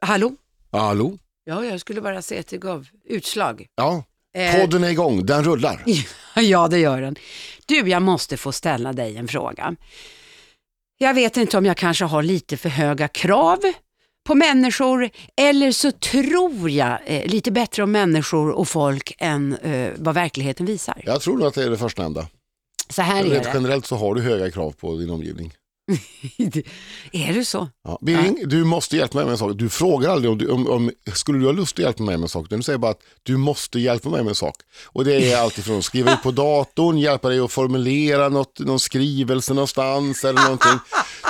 Hallå? Hallå? Ja, jag skulle bara se att det gav utslag. Ja, Eh, podden är igång, den rullar. ja, det gör den. Du, jag måste få ställa dig en fråga. Jag vet inte om jag kanske har lite för höga krav på människor eller så tror jag eh, lite bättre om människor och folk än eh, vad verkligheten visar. Jag tror nog att det är det förstnämnda. Så här är det. generellt så har du höga krav på din omgivning. är det så? Ja. Birging, du måste hjälpa mig med en sak. Du frågar aldrig om, du, om, om skulle du ha lust att hjälpa mig med en sak. Du säger bara att du måste hjälpa mig med en sak. Och det är allt ifrån att skriva ut på datorn, hjälpa dig att formulera något, någon skrivelse någonstans eller någonting.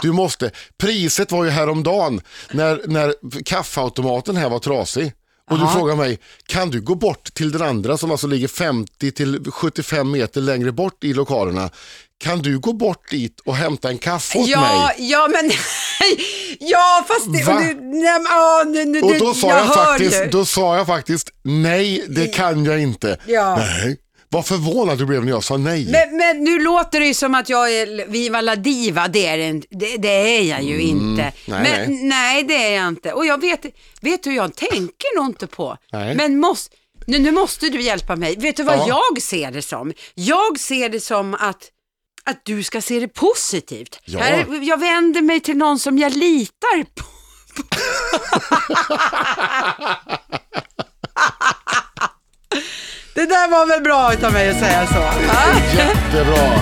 Du måste. Priset var ju häromdagen när, när kaffeautomaten här var trasig. Och du Aha. frågar mig, kan du gå bort till den andra som alltså ligger 50 till 75 meter längre bort i lokalerna? Kan du gå bort dit och hämta en kaffe åt Ja, mig? ja men ja fast det, Va? och du, nej, åh, nu, nu, Och då sa jag, hör faktiskt, ju. då sa jag faktiskt nej, det kan jag inte. Ja. Nej. Vad förvånad du blev när jag sa nej. Men, men nu låter det ju som att jag är Viva la diva, det är, en, det, det är jag ju inte. Mm. nej, men, nej. nej, det är jag inte. Och jag vet, vet du, jag tänker nog inte på. Nej. Men måste, nu, nu måste du hjälpa mig. Vet du vad Ja. jag ser det som? Jag ser det som att att du ska se det positivt. Ja. Här, jag vänder mig till någon som jag litar på. Det där var väl bra utav mig att säga så. Jättebra.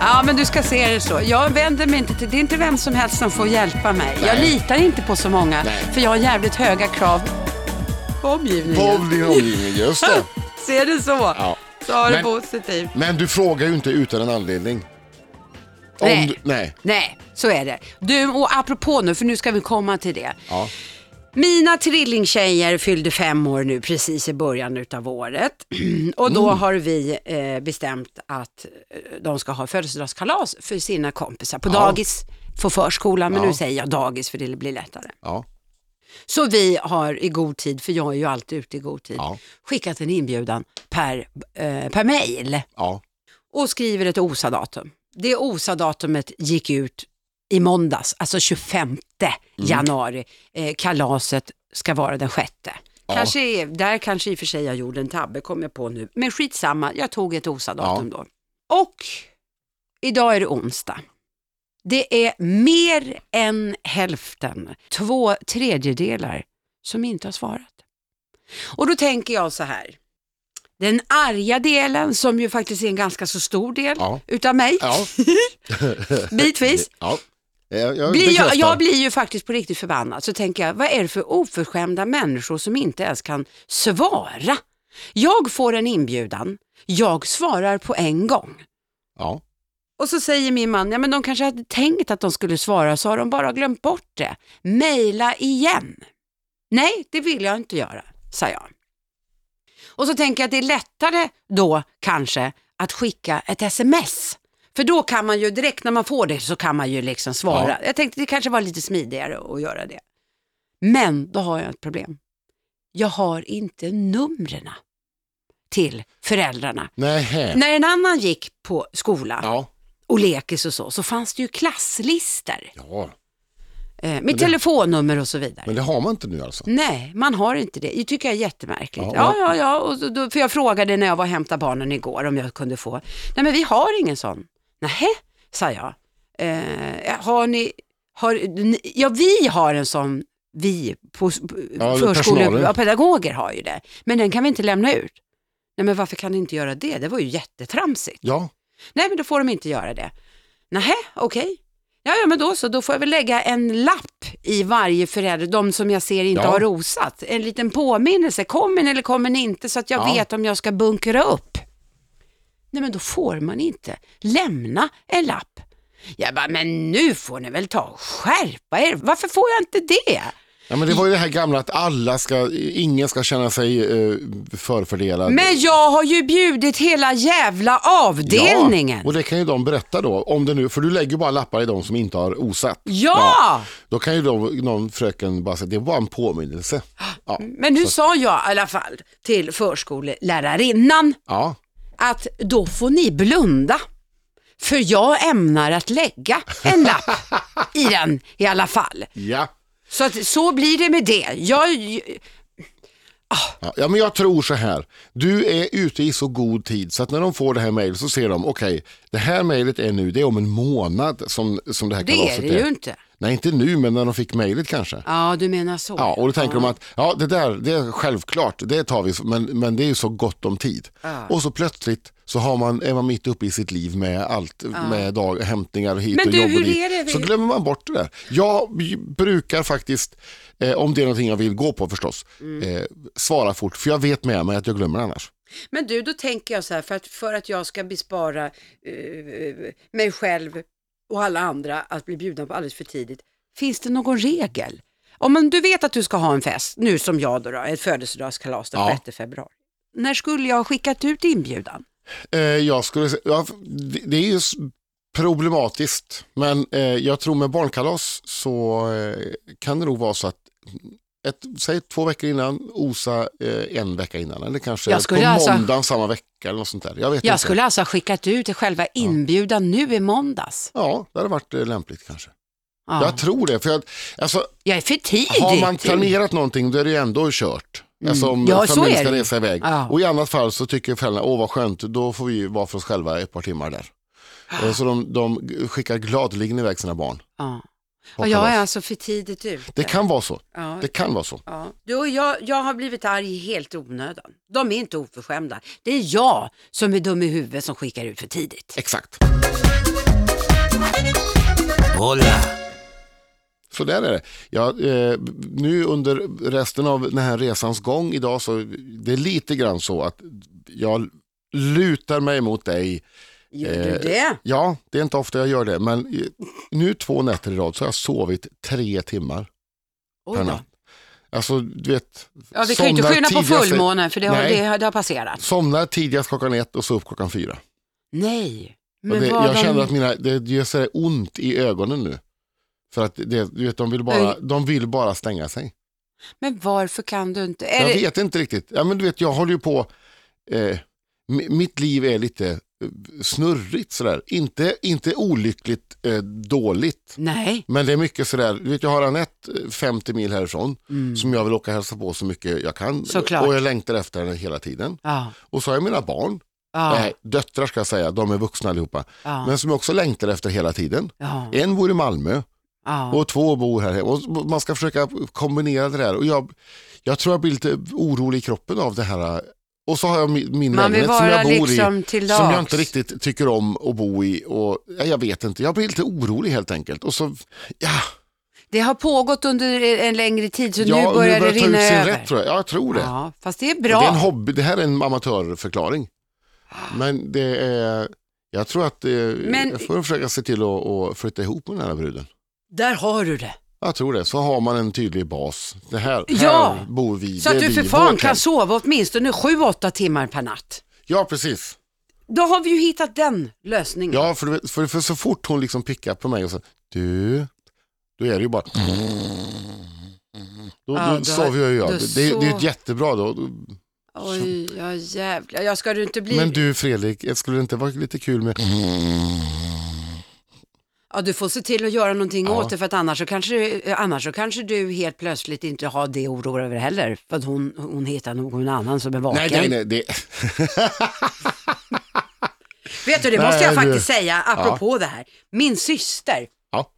Ja, men du ska se det så. Jag vänder mig inte till, det är inte vem som helst som får hjälpa mig. Jag Nej. litar inte på så många, Nej. för jag har jävligt höga krav på omgivningen. På din omgivning, just det. Ser det så? Ja. Det Men- positivt. Men du frågar ju inte utan en anledning. Om Nej. Du, nej. Nej, så är det. Du, och apropå nu, för nu ska vi komma till det. Ja. Mina trillingtjejer fyllde fem år nu precis i början utav året. Och då Mm. har vi eh, bestämt att eh, de ska ha födelsedagskalas för sina kompisar. På dagis, på förskolan, men nu säger jag dagis för det blir lättare. Ja. Så vi har i god tid, för jag är ju alltid ute i god tid, Ja. skickat en inbjudan per, eh, per mail Ja. och skriver ett OSA-datum. Det OSA-datumet gick ut i måndags, alltså 25 Mm. januari. Eh, kalaset ska vara den sjätte. Ja. Kanske, är- där kanske i och för sig jag gjorde en tabbe, kom jag på nu. Men skitsamma, jag tog ett OSA-datum då. Och idag är det onsdag. Det är mer än hälften, två tredjedelar, som inte har svarat. Och då tänker jag så här. Den arga delen, som ju faktiskt är en ganska så stor del Ja. utav mig, Ja. bitvis, ja. Jag, jag blir jag, jag blir ju faktiskt på riktigt förbannad. Så tänker jag, vad är det för oförskämda människor som inte ens kan svara? Jag får en inbjudan, jag svarar på en gång. Ja. Och så säger min man, ja men de kanske hade tänkt att de skulle svara, så har de bara glömt bort det. Maila igen. Nej, det vill jag inte göra, sa jag. Och så tänker jag att det är lättare då kanske att skicka ett sms. För då kan man ju direkt när man får det så kan man ju liksom svara. Ja. Jag tänkte det kanske var lite smidigare att göra det. Men då har jag ett problem. Jag har inte numren till föräldrarna. Nej. När en annan gick på skola Ja. Och lekis och så, så fanns det ju klasslister ja. eh, med telefonnummer och så vidare. Men det har man inte nu alltså? Nej, man har inte det. Det tycker jag är jättemärkligt. Ja, Ja, ja, ja. Och då, för jag frågade när jag var och hämtade barnen igår om jag kunde få. Nej, men vi har ingen sån. Nej, sa jag. Eh, har ni, har, ni, ja vi har en sån, vi på, Ja, personalen. ja, pedagoger har ju det. Men den kan vi inte lämna ut. Nej, men varför kan ni inte göra det? Det var ju jättetramsigt. Ja. Nej, men då får de inte göra det. Nej, okej. Ja, ja, men då så. Då får jag väl lägga en lapp i varje förälder, de som jag ser inte Ja. har rosat. En liten påminnelse. Kommer ni eller kommer ni inte? Så att jag Ja. vet om jag ska bunkra upp. Nej, men då får man inte lämna en lapp. Jag bara, men nu får ni väl ta och skärpa er. Varför får jag inte det? Ja, men det var ju det här gamla att alla ska, ingen ska känna sig eh, förfördelad. Men jag har ju bjudit hela jävla avdelningen. Ja, och det kan ju de berätta då, om det nu, för du lägger bara lappar i de som inte har osat. Ja! Då kan ju de, någon fröken bara säga, det var en påminnelse. Ja, Men nu sa jag i alla fall till förskolelärarinnan ja. att då får ni blunda. För jag ämnar att lägga en lapp i den i alla fall. ja. Så, att, så blir det med det. Jag, Ja, ja, men jag tror så här. Du är ute i så god tid så att när de får det här mejlet så ser de, okej, det här mejlet är nu, det är om en månad som, som det här det kalaset är det ju inte. Nej, inte nu, men när de fick mejlet kanske. Ja, du menar så. Ja, och då tänker de att ja, det där, det är självklart, det tar vi, men, men det är ju så gott om tid. Ja. Och så plötsligt så har man, är man mitt uppe i sitt liv med allt, med dag, hämtningar hit Men och du, jobb och dit. är det? Så glömmer man bort det där. Jag brukar faktiskt, eh, om det är någonting jag vill gå på förstås, Mm. eh, svara fort, för jag vet med mig att jag glömmer annars. Men du, då tänker jag så här, för att, för att jag ska bespara eh, mig själv och alla andra att bli bjudna på alldeles för tidigt, finns det någon regel? Om man, du vet att du ska ha en fest, nu som jag då, då ett födelsedagskalas den Ja. 6 februari. När skulle jag ha skickat ut inbjudan? Eh, jag skulle ja, det, det är ju problematiskt, men eh, jag tror med barnkalas så eh, kan det nog vara så att ett, säg två veckor innan, OSA eh, en vecka innan eller kanske på alltså- måndagen samma vecka eller något sånt där. Jag vet Jag inte. skulle alltså ha skickat ut själva inbjudan nu i måndas. Ja, det hade varit eh, lämpligt kanske. Ja. Jag tror det, för jag, alltså, Jag är för tidig. har man till- planerat någonting då är det ju ändå kört. Alltså om Mm. Ja, familjen ska resa iväg. Ja. Och i annat fall så tycker föräldrarna, åh vad skönt, då får vi vara för oss själva ett par timmar där. Eh, Så de, de skickar gladeligen iväg sina barn. Ja. Och jag är alltså för tidigt ute. Det kan vara så. Ja. Det kan vara så. Ja. Du och jag, jag har blivit arg helt onödan. De är inte oförskämda. Det är jag som är dum i huvudet som skickar ut för tidigt. Exakt. Hola. Så där är det. Ja, eh, nu under resten av den här resans gång idag så det är lite grann så att jag lutar mig mot dig. Gör Eh, du det? Ja, det är inte ofta jag gör det, men eh, nu två nätter i rad så har jag sovit tre timmar Oj per natt. Alltså, du vet, Ja, vi kan ju inte skylla på fullmånen för det har, Nej. det, det har passerat. Somnar tidigast klockan ett och så upp klockan fyra. Nej. Men det, jag de... känner att mina, det gör så ont i ögonen nu. För att det, du vet, de, vill bara, Oj. de vill bara stänga sig. Men varför kan du inte? Är Jag det... vet inte riktigt. Ja, men du vet, jag håller ju på, eh, mi- mitt liv är lite eh, snurrigt sådär. Inte, inte olyckligt eh, dåligt. Nej. Men det är mycket sådär, du vet jag har Anette eh, 50 mil härifrån Mm. som jag vill åka och hälsa på så mycket jag kan. Såklart. Och jag längtar efter henne hela tiden. Ja. Och så har jag mina barn, Ja. nej döttrar ska jag säga, de är vuxna allihopa. Ja. Men som jag också längtar efter hela tiden. En bor i Malmö och två bor här. Och man ska försöka kombinera det där. Och jag, jag tror jag blir lite orolig i kroppen av det här. Och så har jag min, min lägenhet som jag bor liksom i. Som jag inte riktigt tycker om att bo i. Och, ja, jag vet inte, jag blir lite orolig helt enkelt. Och så, ja, Det har pågått under en längre tid så ja nu börjar det ta ut rinna sin över. rätt tror jag. Ja, jag tror det. Ja, fast det är bra. Det är en hobby, det här är en amatörförklaring. Men det är, jag tror att eh, Men- jag får försöka se till att, att flytta ihop med den här bruden. Där har du det. Jag tror det, så har man en tydlig bas. Det här, Ja, här bor vi. Så att du för fan kan sova åtminstone 7-8 timmar per natt. Ja, precis. Då har vi ju hittat den lösningen. Ja, för, för, för så fort hon liksom pickar på mig och så, du, då är det ju bara... Då, Ja, då sover jag ju. Det, det, det är så- ju jättebra då. Oj, ja jävlar. Ja, ska du inte bli... Men du Fredrik, skulle det inte vara lite kul med... Ja, du får se till att göra någonting Ja. åt det för att annars så, kanske, annars så kanske du helt plötsligt inte har det att oroa över heller. För att hon, hon hittar någon annan som är vaken. Nej, nej, nej. Det... Vet du, det Nej, måste jag du- faktiskt säga apropå det här. Min syster, Ja.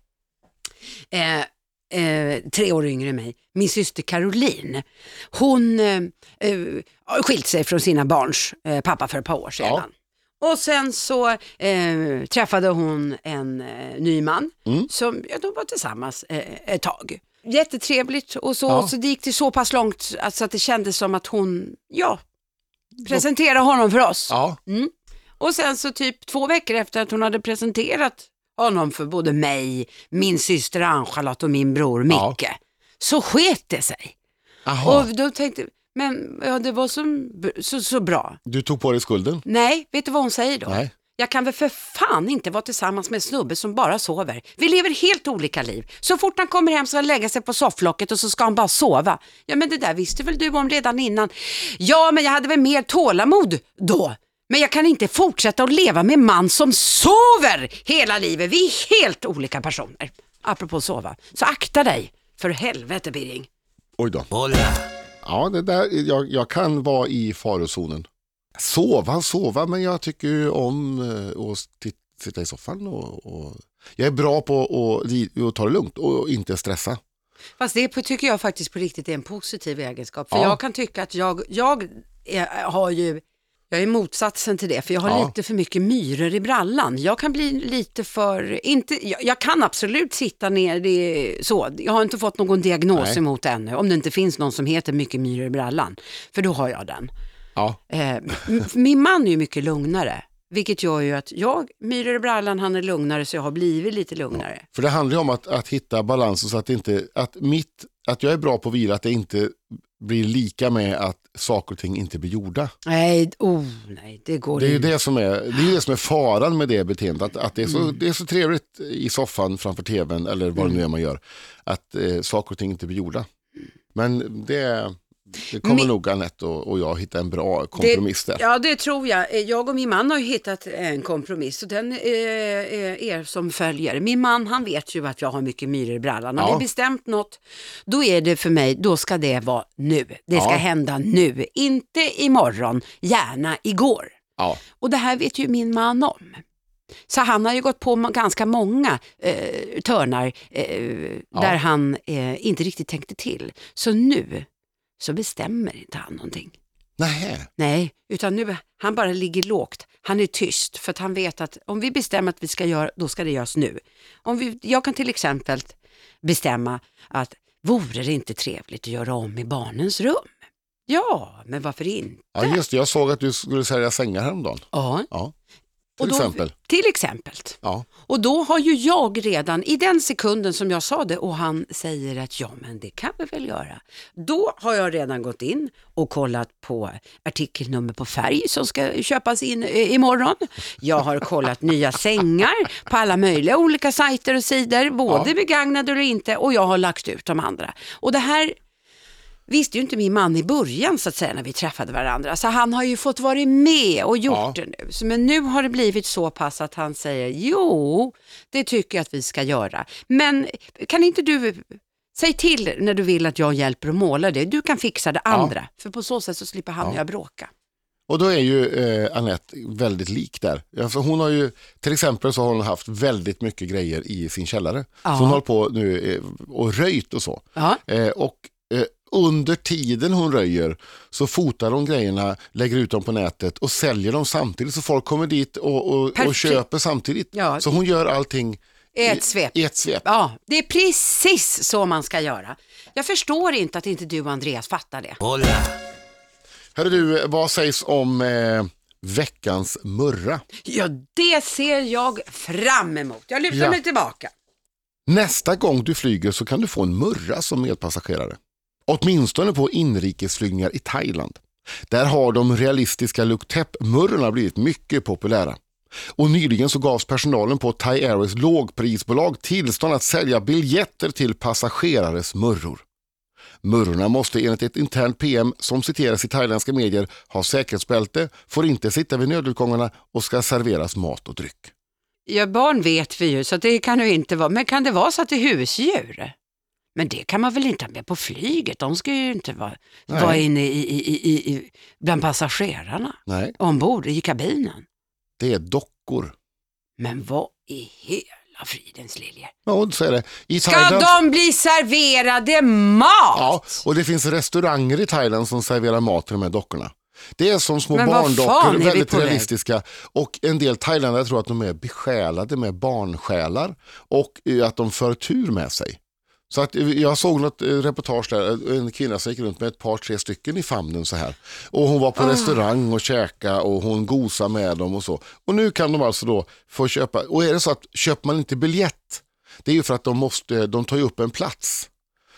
eh, eh, tre år yngre än mig, min syster Caroline, hon eh, eh, skilt sig från sina barns eh, pappa för ett par år sedan. Och sen så eh, träffade hon en eh, ny man Mm. som, ja, de var tillsammans eh, ett tag. Jättetrevligt och så, Ja. så det gick det så pass långt alltså att det kändes som att hon, ja, presenterade honom för oss. Ja, Och sen så typ två veckor efter att hon hade presenterat honom för både mig, min syster Ann-Charlotte och min bror Ja. Micke, så sket det sig. Aha. Och då tänkte jag, men ja, det var så, så, så bra. Du tog på dig skulden? Nej, vet du vad hon säger då? Nej. Jag kan väl för fan inte vara tillsammans med en snubbe som bara sover. Vi lever helt olika liv. Så fort han kommer hem så ska han lägga sig på sofflocket och så ska han bara sova. Ja men det där visste väl du om redan innan. Ja men jag hade väl mer tålamod då. Men jag kan inte fortsätta att leva med en man som sover hela livet. Vi är helt olika personer. Apropå sova. Så akta dig För helvete Birring. Oj då. Ja, det där, jag, jag kan vara i farozonen. Sova, sova, men jag tycker ju om eh, att sitta i soffan och, och jag är bra på att, ta det lugnt och inte stressa. Fast det tycker jag faktiskt på riktigt är en positiv egenskap. För Ja. jag kan tycka att jag, jag är, har ju, jag är motsatsen till det, för jag har Ja. lite för mycket myror i brallan. Jag kan bli lite för, inte, jag, jag kan absolut sitta ner, det så. Jag har inte fått någon diagnos Nej. emot ännu, om det inte finns någon som heter mycket myror i brallan. För då har jag den. Ja, Eh, min man är ju mycket lugnare. Vilket gör ju att jag, myror i brallan, han är lugnare så jag har blivit lite lugnare. för det handlar ju om att, att hitta balansen så att, inte, att, mitt, att jag är bra på att vila, att det inte blir lika med att saker och ting inte blir gjorda. Nej, oh, nej, det går Det är inte. det som är, det är, det som är faran med det beteendet. Att, att det, är så, Mm. det är så trevligt i soffan framför tvn eller vad det nu är man gör. Att eh, saker och ting inte blir gjorda. Men det, det kommer Min- nog Anette och, och jag hitta en bra kompromiss där. Ja, det tror jag. Eh, Jag och min man har ju hittat en kompromiss och den är er som följer. Min man han vet ju att jag har mycket myror i brallan. Har Ja. vi bestämt något, då är det för mig, då ska det vara nu. Det ska Ja. hända nu, inte imorgon, gärna igår. Ja. Och det här vet ju min man om. Så han har ju gått på ganska många eh, törnar eh, Ja. där han eh, inte riktigt tänkte till. Så nu så bestämmer inte han någonting. Nej. Nej, utan nu han bara ligger lågt. Han är tyst för att han vet att om vi bestämmer att vi ska göra, då ska det göras nu. Om vi, jag kan till exempel bestämma att vore det inte trevligt att göra om i barnens rum? Ja, men varför inte? Ja, just det. Jag såg att du skulle sälja sängar häromdagen. Ja, Ja. Till då, exempel. Till exempel. Ja. Och då har ju jag redan, i den sekunden som jag sa det och han säger att ja men det kan vi väl göra. Då har jag redan gått in och kollat på artikelnummer på färg som ska köpas in eh, imorgon. Jag har kollat nya sängar på alla möjliga olika sajter och sidor, både Ja. begagnade och inte och jag har lagt ut de andra. Och det här visste ju inte min man i början så att säga när vi träffade varandra. Så han har ju fått vara med och gjort Ja. det nu. Så, men nu har det blivit så pass att han säger jo, det tycker jag att vi ska göra. Men kan inte du, säg till när du vill att jag hjälper att måla det. Du kan fixa det andra. För på så sätt så slipper han och jag bråka. Och då är ju eh, Anette väldigt lik där. Alltså hon har ju, till exempel så har hon haft väldigt mycket grejer i sin källare. Ja. Så hon håller på nu eh, och röjt och så. Ja. Eh, och eh, under tiden hon röjer så fotar hon grejerna, lägger ut dem på nätet och säljer dem samtidigt. Så folk kommer dit och, och, och köper samtidigt. Ja. Så hon gör allting I ett svep. i ett svep. Ja, det är precis så man ska göra. Jag förstår inte att inte du och Andreas fattar det. Hörru du, vad sägs om eh, veckans murra? Ja, det ser jag fram emot. Jag lutar Ja. mig tillbaka. Nästa gång du flyger så kan du få en murra som medpassagerare. Åtminstone på inrikesflygningar i Thailand. Där har de realistiska Luktep-murrorna blivit mycket populära. Och nyligen så gavs personalen på Thai Airways lågprisbolag tillstånd att sälja biljetter till passagerares murror. Murrorna måste enligt ett internt PM som citeras i thailändska medier ha säkerhetsbälte, får inte sitta vid nödutgångarna och ska serveras mat och dryck. Ja, barn vet vi ju, så det kan ju inte vara. Men kan det vara så att det är husdjur? Men det kan man väl inte ha med på flyget? De ska ju inte vara, Nej. vara inne i, i, i, i, bland passagerarna, Nej, ombord i kabinen. det är dockor. Men vad i hela fridens lilje? Ja, så är det. I Ska Thailand... de bli serverade mat? Ja, och det finns restauranger i Thailand som serverar mat till de här dockorna. Det är som små barndockor, väldigt på väg? realistiska. Och en del thailändare tror att de är besjälade med barnsjälar och att de för tur med sig. Så att eh, jag såg något eh, reportage där, en kvinna som gick runt med ett par, tre stycken i famnen så här. Och hon var på restaurang och käka och hon gosade med dem och så. Och nu kan de alltså då få köpa, och är det så att köper man inte biljett, det är ju för att de måste, de tar ju upp en plats.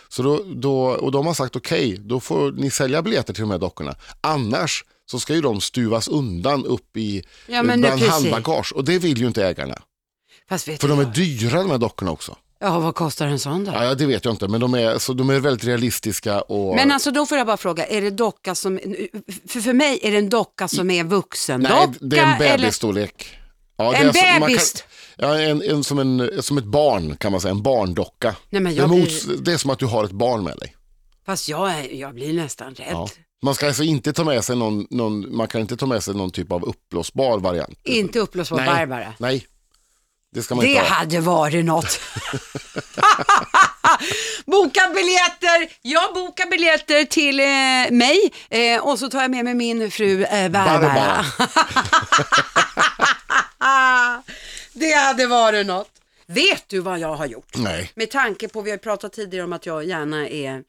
Så då, då, och de har sagt okej, då får ni sälja biljetter till de här dockorna. Annars så ska ju de stuvas undan upp i Ja, bland handbagage och det vill ju inte ägarna. För de är dyra de här dockorna också. Ja, vad kostar en sån då? Ja, det vet jag inte, men de är, så de är väldigt realistiska. Och... Men alltså då får jag bara fråga, är det docka som, för, för mig är det en docka som är vuxen Nej, docka? det är en bebisstorlek. Ja, det En alltså- kan- bebis? Ja, en, en, som, en, som ett barn kan man säga, en barndocka. Nej, men det, är jag mots, blir, det är som att du har ett barn med dig. fast jag, är, jag blir nästan rädd. Ja. Man ska alltså inte ta med sig någon, någon, man kan inte ta med sig någon typ av uppblåsbar variant. Inte uppblåsbar Nej. Barbara. Nej, det ska man Det hade varit något. boka biljetter! Jag bokar biljetter till eh, mig eh, och så tar jag med mig min fru eh. Barbara. det hade varit något. Vet du vad jag har gjort? Nej, Med tanke på, vi har pratat tidigare om att jag gärna är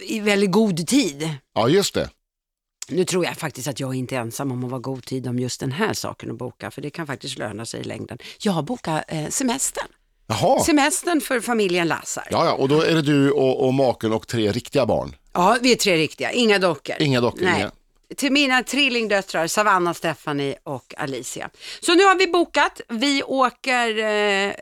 i väldigt god tid. ja just det. Nu tror jag faktiskt att jag inte är ensam om att vara god tid om just den här saken att boka, för det kan faktiskt löna sig i längden. Jag har bokat eh, semestern. Jaha, Semestern för familjen Lassar. Ja. ja, ja, och då är det du och, och maken och tre riktiga barn. vi är tre riktiga, inga dockor. Inga dockor, Nej. inga. Till mina trillingdöttrar, Savanna, Stephanie och Alicia. Så nu har vi bokat, vi åker eh,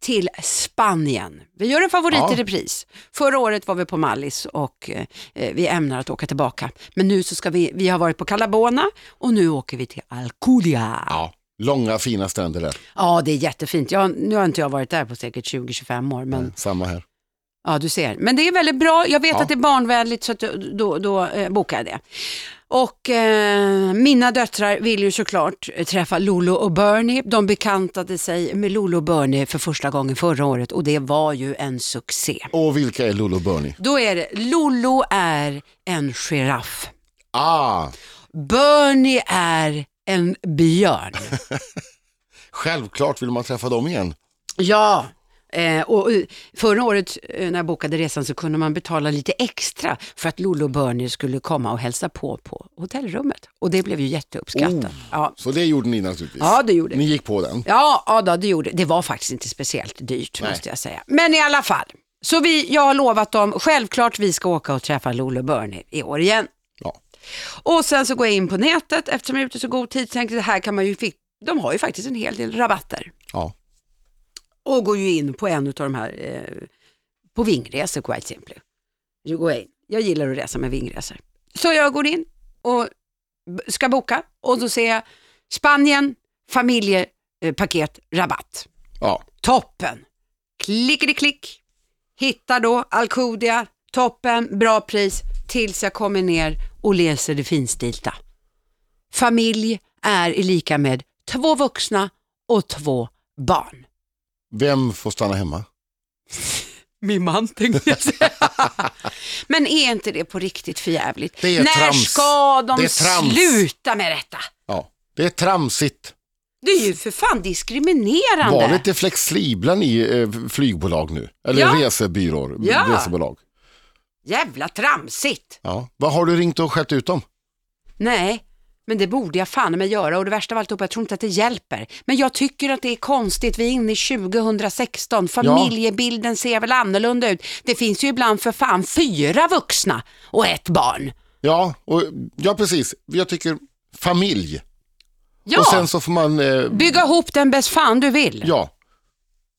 till Spanien. Vi gör en favorit Ja. i repris. Förra året var vi på Mallis och eh, vi ämnar att åka tillbaka. Men nu så ska vi, vi har varit på Calabona och nu åker vi till Alcudia. Ja, långa fina stränder där. Ja, det är jättefint. Jag, nu har inte jag varit där på säkert 20-25 år, men Samma här. ja, du ser. Men det är väldigt bra. Jag vet Ja. att det är barnvänligt så att då, då, då eh, bokar jag det. Och eh, mina döttrar vill ju såklart eh, träffa Lolo och Bernie. De bekantade sig med Lolo och Bernie för första gången förra året och det var ju en succé. Och vilka är Lolo och Bernie? Då är det, Lolo är en giraff. Ah, Bernie är en björn. självklart vill man träffa dem igen. Ja, eh, och eh, förra året eh, när jag bokade resan så kunde man betala lite extra för att Lollo och Bernie skulle komma och hälsa på på hotellrummet. Och det blev ju jätteuppskattat. Oh. Ja. Så det gjorde ni naturligtvis. ja, det gjorde Ni gick på den. Ja, ja då, det gjorde det. var faktiskt inte speciellt dyrt Nej. måste jag säga. Men i alla fall. Så vi, jag har lovat dem, självklart vi ska åka och träffa Lollo och Bernie i år igen. Ja. Och sen så går jag in på nätet eftersom jag är ute så god tid, tänkte det här kan man ju, fick, de har ju faktiskt en hel del rabatter. ja. Och går ju in på en av de här, eh, på vingresor quite simply. Jag, går in. jag gillar att resa med vingresor. Så jag går in och ska boka och då ser jag Spanien, familjepaket, rabatt. ja. Toppen! Klickety-klick. Hittar då Alcudia, toppen, bra pris, tills jag kommer ner och läser det finstilta. Familj är lika med två vuxna och två barn. Vem får stanna hemma? Min man tänkte jag säga. Men är inte det på riktigt för jävligt? Det är När trams. ska de Det är trams. sluta med detta? Ja. Det är tramsigt. Det är ju för fan diskriminerande. Var lite flexibla ni eh, flygbolag nu. Eller Ja. resebyråer, Ja. resebolag. Jävla tramsigt. Ja. Vad har du ringt och skällt ut dem? Nej, men det borde jag fan med göra och det värsta av alltihop, jag tror inte att det hjälper. Men jag tycker att det är konstigt, vi är inne i 2016, familjebilden ser väl annorlunda ut. Det finns ju ibland för fan fyra vuxna och ett barn. Ja, och, ja precis. Jag tycker familj. Ja, Och sen så får man... Eh, bygga ihop den bäst fan du vill. ja,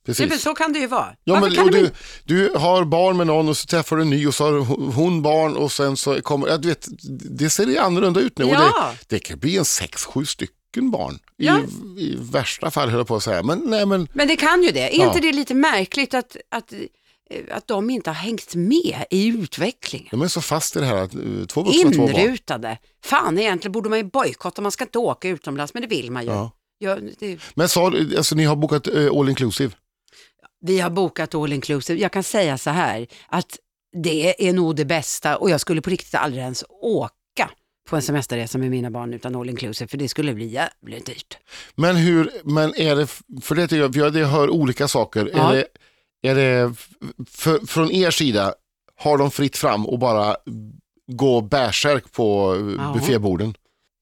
Precis. så kan det ju vara. Ja, Varför men, och du, du har barn med någon och så träffar du en ny och så har hon barn och sen så kommer, ja, du vet, det ser ju annorlunda ut nu. Och Ja. det, det kan bli en sex, sju stycken barn. Ja. I, I värsta fall höll jag på att säga. Men nej men, Men det kan ju det. Är Ja. inte det lite märkligt att, att, eh, att de inte har hängt med i utvecklingen? de är så fast i det här att eh, två vuxna, två barn. Inrutade. Fan, egentligen borde man ju bojkotta, man ska inte åka utomlands, men det vill man ju. Ja. Ja, det, Men sa alltså ni har bokat eh, all inclusive? Vi har bokat all inclusive. Jag kan säga så här, att det är nog det bästa och jag skulle på riktigt aldrig ens åka på en semesterresa med mina barn utan all inclusive, för det skulle bli jävligt dyrt. Men hur, men är det, för det tycker jag, för jag det hör olika saker. Ja. Är det, är det för, från er sida, har de fritt fram och bara gå bärsärk på ja. bufféborden?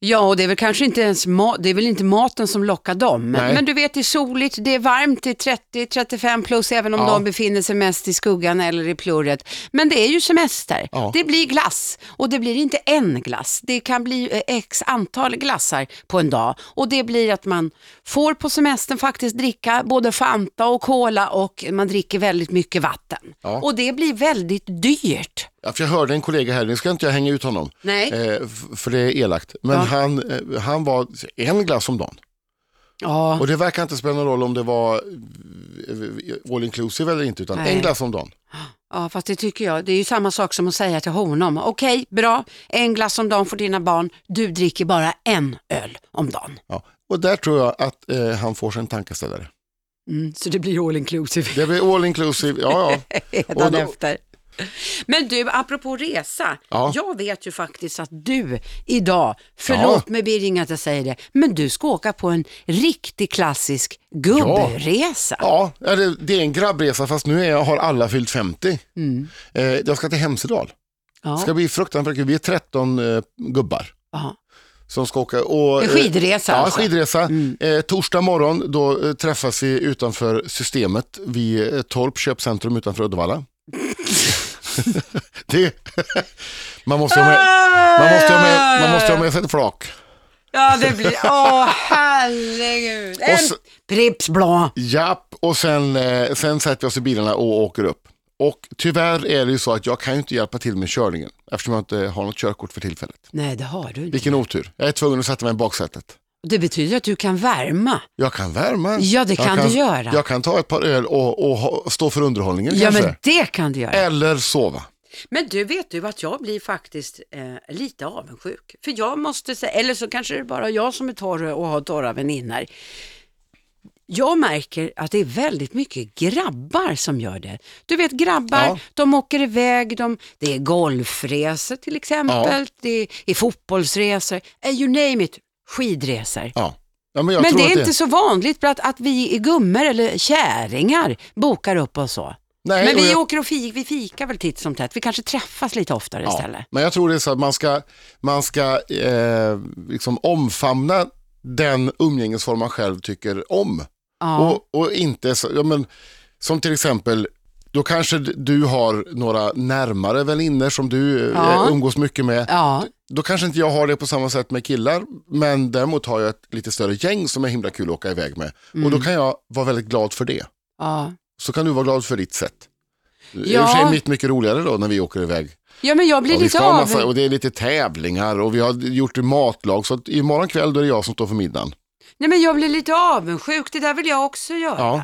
Ja, och det är väl kanske inte ens ma- det är väl inte maten som lockar dem. Men, Nej. men du vet, det är soligt, det är varmt, det är 30-35 plus, även om Ja. de befinner sig mest i skuggan eller i plurret. Men det är ju semester. Ja. Det blir glass och det blir inte en glass. Det kan bli eh, x antal glassar på en dag. Och det blir att man får på semestern faktiskt dricka både Fanta och Cola och man dricker väldigt mycket vatten. Ja. Och det blir väldigt dyrt. Ja, för jag hörde en kollega här, nu ska inte jag hänga ut honom, Nej. eh, för det är elakt, men Ja. han, eh, han var en glass om dagen. Ja, Och det verkar inte spela någon roll om det var eh, all inclusive eller inte, utan Nej. en glass om dagen. ja, fast det tycker jag. Det är ju samma sak som att säga till honom. Okej, bra. En glass om dagen för dina barn. Du dricker bara en öl om dagen. Ja. Och där tror jag att eh, han får sig en tankeställare. Mm, så det blir all inclusive. Det blir all inclusive, ja ja. Och då- efter. Men du, apropå resa. Ja. Jag vet ju faktiskt att du idag, förlåt mig Birging att jag säger det, men du ska åka på en riktig klassisk gubbresa. Ja, ja, det, det är en grabbresa fast nu är jag, har alla fyllt 50. Eh, jag ska till Hemsedal. Mm. Ja. Det ska bli fruktansvärt. Vi är 13 eh, gubbar Ja. som ska åka. Och, En eh, skidresa Ja, alltså? skidresa. Eh, torsdag morgon då eh, träffas vi utanför systemet vid eh, Torp köpcentrum utanför Uddevalla. det, man, måste ha med, man, måste ha med, man måste ha med sig ett flak. Ja, det blir, åh herregud. En så- Pripps blå. Japp, och sen, eh, sen sätter vi oss i bilarna och åker upp. Och tyvärr är det ju så att jag kan ju inte hjälpa till med körningen eftersom jag inte har något körkort för tillfället. Nej, det har du inte. Vilken otur. Jag är tvungen att sätta mig i baksätet. Det betyder att du kan värma. Jag kan värma. Ja, det jag kan du göra. Jag kan ta ett par öl och, och stå för underhållningen Ja, kanske. men det kan du göra. Eller sova. Men du, vet du att jag blir faktiskt eh, lite avundsjuk. För jag måste säga, eller så kanske det är bara jag som är torr och har torra väninnor. Jag märker att det är väldigt mycket grabbar som gör det. Du vet grabbar, Ja. de åker iväg, de, det är golfresor till exempel, det är fotbollsresor, eh, you name it, skidresor. Ja. Ja, men Men det är inte så vanligt att, att vi i gummor eller käringar bokar upp och så. Nej, Men vi jag- åker och fik, vi fikar väl titt som tätt. Vi kanske träffas lite oftare Ja, istället. men jag tror det är så att man ska, man ska eh, liksom omfamna den umgängesform man själv tycker om. Ja. Och, och inte, så, ja, men, som till exempel, då kanske du har några närmare vänner som du Ja. eh, umgås mycket med. Ja. Då kanske inte jag har det på samma sätt med killar, men däremot har jag ett lite större gäng som är himla kul att åka iväg med. Och Mm. då kan jag vara väldigt glad för det. Ja. Så kan du vara glad för ditt sätt. Är i Ja. och för sig mitt mycket roligare då när vi åker iväg. ja, men jag blir Och, lite av... massa, och det är lite tävlingar och vi har gjort matlag. Så imorgon kväll då är det jag som står för middagen. Nej, men jag blir lite avundsjuk. Det där vill jag också göra. Ja.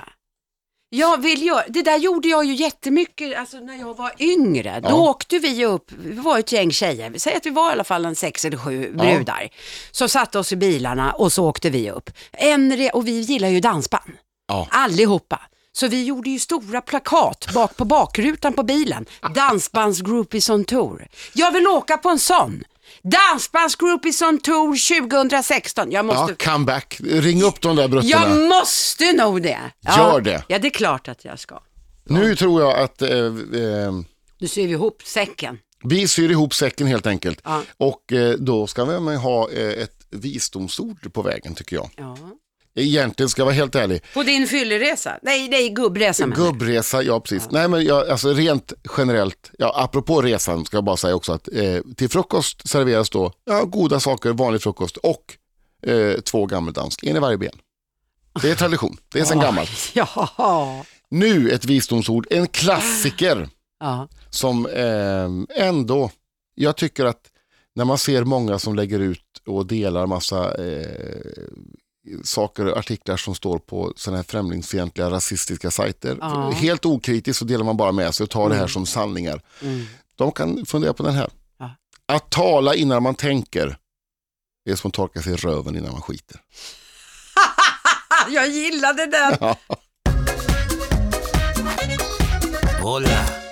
Jag vill göra, det där gjorde jag ju jättemycket alltså, när jag var yngre. Då Ja. åkte vi upp, vi var ett gäng tjejer, säger att vi var i alla fall en sex eller sju brudar. Så satte oss i bilarna och så åkte vi upp. En, re- och vi gillar ju dansband, Ja. allihopa. Så vi gjorde ju stora plakat bak på bakrutan på bilen. Dansbandsgroupies on tour. Jag vill åka på en sån. Dansbandsgroupies on tour 2016. Jag måste Ja, comeback. Ring upp de där bruttorna. jag måste nog det. Gör det. Ja, det är klart att jag ska. Nu tror jag att eh, eh, Nu syr vi ihop säcken. vi syr ihop säcken helt enkelt. Ja. Och eh, då ska vi ha eh, ett visdomsord på vägen tycker jag. Ja. Egentligen ska jag vara helt ärlig. På din fylleresa? Nej, nej, gubbresa menar. Gubbresa, ja precis. Nej men jag, alltså rent generellt, ja, apropå resan ska jag bara säga också att eh, till frukost serveras då ja, goda saker, vanlig frukost och eh, två gammeldansk, en i varje ben. Det är tradition, det är sedan gammalt. Ja. Nu ett visdomsord, en klassiker ja. som eh, ändå, jag tycker att när man ser många som lägger ut och delar massa eh, saker och artiklar som står på sådana här främlingsfientliga rasistiska sajter. Ja. Helt okritiskt så delar man bara med sig och tar det här som sanningar. Mm. De kan fundera på den här. Ja. Att tala innan man tänker, det är som att torka sig i röven innan man skiter. Jag gillade den. Hola,